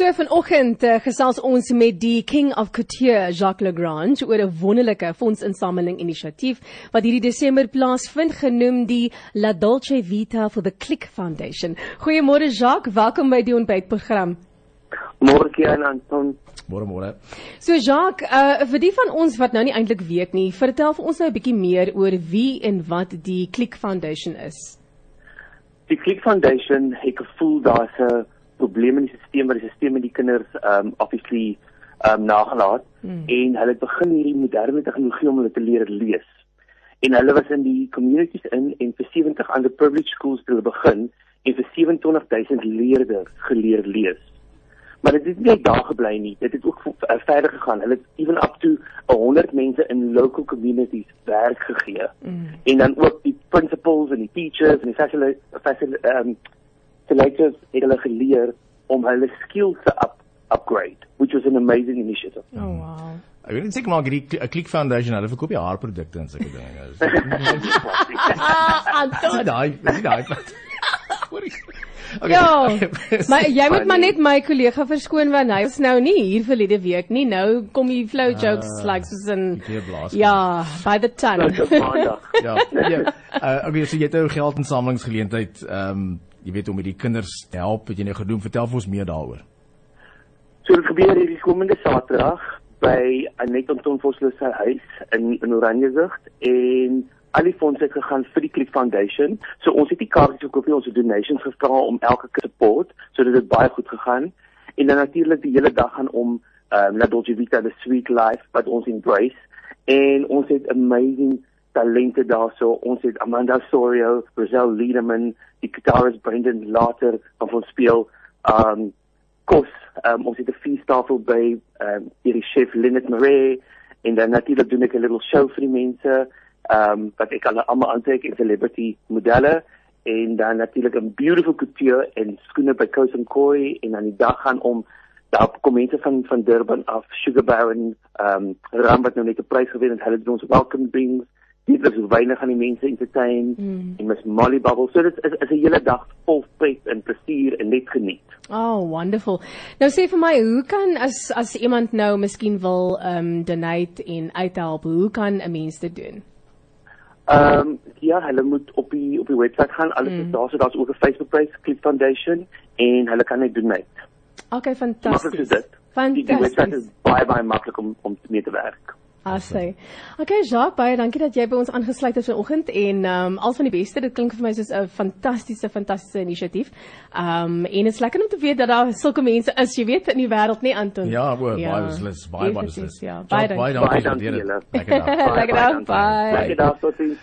So vanoggend uh, gesels ons met die King of Couture, Jacques Lagrange, oor 'n wonderlike fondsinsameling inisiatief wat hierdie Desember plaasvind genoem die La Dolce Vita for the Click Foundation. Goeiemôre Jacques, welkom by die ontbytprogram. Môre Kian Anton. Môre môre. So Jacques, uh, vir die van ons wat nou nie eintlik weet nie, vertel vir ons nou 'n bietjie meer oor wie en wat die Click Foundation is. Die Click Foundation het gevoel daar's 'n probleme in die stelsel waar die stelsel met die kinders um obviously um nagelaat hmm. en hulle het begin hierdie moderne tegnologie om hulle te leer lees. En hulle was in die communities in en vir 70 underprivileged schools te begin en vir 27000 leerders geleer lees. Maar dit het nie daar gebly nie. Dit het ook uh, verder gegaan. Hulle het even up to 100 mense in local communities werk gegee. Mm. En dan ook die principals en die teachers en die facilitators um facilitators het hulle geleer om hulle skills te up, upgrade, which was an amazing initiative. Oh wow. Ek weet net seker maar hierdie Click Foundation, hulle verkoop die haarprodukte en sulke dinge. Ah, Anton. Daai, dis daai. Okay. Ja. Maar jy moet maar net my kollega verskoon want hy is nou nie hier verlede week nie. Nou kom die flow jokes uh, like soos in Ja, by the ton. ja. Ja. Uh, okay, so jy het 'n nou geldinsamelingsgeleentheid ehm um, jy weet om met die kinders te help, wat jy nou gedoen, vertel vir ons meer daaroor. So dit gebeur hierdie komende Saterdag by Anet Anton Vosloo se huis in in Oranjezicht en al die fondse het gegaan vir die Click Foundation. So ons het die kaartjies gekoop, ons het donations gevra om elke kind support sodat dit baie goed gegaan. En dan natuurlik die hele dag gaan om ehm um, La Dolce Vita the Sweet Life wat ons embrace en ons het amazing talente daarso. Ons het Amanda Sorio, Rosel Liederman, die gitarist Brendan Later van ons speel um kos. Um, ons het 'n feestafel by um hierdie chef Lynette Marie en dan natuurlik doen ek 'n little show vir die mense. Um wat ek hulle almal aantrek in celebrity modelle en dan natuurlik 'n beautiful couture en skoene by Coast and Koi en aan die dag gaan om daar kom van van Durban af Sugar Baron um Ram wat nou net 'n prys gewen het hulle doen ons welcome drinks dit is weinig aan die mense entertain mm. en mis Molly Bubble. So dit is is 'n hele dag vol pret en plesier en net geniet. Oh, wonderful. Nou sê vir my, hoe kan as as iemand nou miskien wil ehm um, donate en uithelp, hoe kan 'n mens dit doen? Ehm um, ja, hulle moet op die op die webwerf gaan. Alles mm. is daar, so daar's ook 'n Facebook page, Click Foundation en hulle kan net donate. Okay, fantasties. Fantasties. Die, die webwerf is baie baie maklik om om mee te werk. Asse. Okay, Jacques, baie dankie dat jy by ons aangesluit het vanoggend en ehm um, al van die beste. Dit klink vir my soos 'n fantastiese fantastiese inisiatief. Ehm um, en dit is lekker om te weet dat daar sulke mense is, jy weet, in die wêreld, nie Anton? Ja, bo, ja, baie beslis, baie baie beslis. Ja, baie dankie. Baie dankie. Lekker dag. Lekker dag. Bye. Lekker dag tot sien.